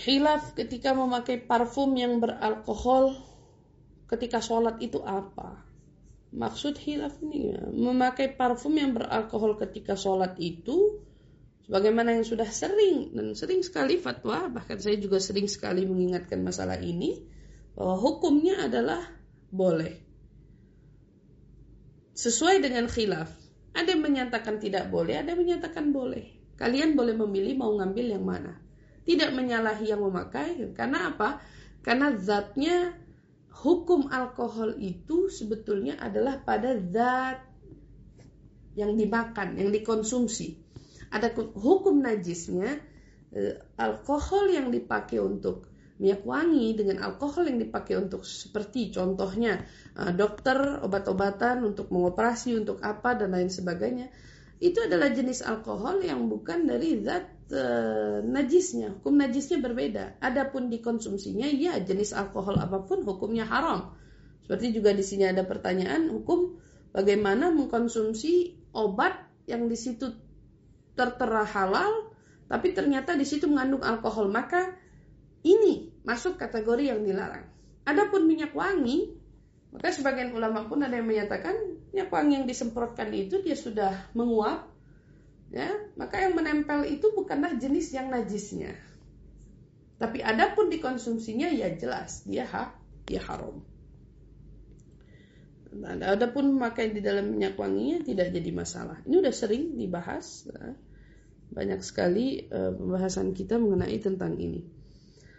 Hilaf ketika memakai parfum yang beralkohol ketika sholat itu apa? Maksud hilaf ini ya, memakai parfum yang beralkohol ketika sholat itu sebagaimana yang sudah sering dan sering sekali fatwa bahkan saya juga sering sekali mengingatkan masalah ini bahwa hukumnya adalah boleh. Sesuai dengan khilaf ada yang menyatakan tidak boleh ada yang menyatakan boleh. Kalian boleh memilih mau ngambil yang mana tidak menyalahi yang memakai karena apa karena zatnya hukum alkohol itu sebetulnya adalah pada zat yang dimakan, yang dikonsumsi. Ada hukum najisnya, eh, alkohol yang dipakai untuk minyak wangi dengan alkohol yang dipakai untuk seperti contohnya eh, dokter obat-obatan untuk mengoperasi untuk apa dan lain sebagainya itu adalah jenis alkohol yang bukan dari zat e, najisnya. Hukum najisnya berbeda. Adapun dikonsumsinya, ya jenis alkohol apa pun hukumnya haram. Seperti juga di sini ada pertanyaan hukum bagaimana mengkonsumsi obat yang di situ tertera halal, tapi ternyata di situ mengandung alkohol. Maka ini masuk kategori yang dilarang. Adapun minyak wangi, maka sebagian ulama pun ada yang menyatakan minyak wangi yang disemprotkan itu dia sudah menguap, ya maka yang menempel itu bukanlah jenis yang najisnya. Tapi adapun dikonsumsinya ya jelas dia ha, dia haram. Dan adapun memakai di dalam minyak wanginya tidak jadi masalah. Ini udah sering dibahas, ya. banyak sekali uh, pembahasan kita mengenai tentang ini.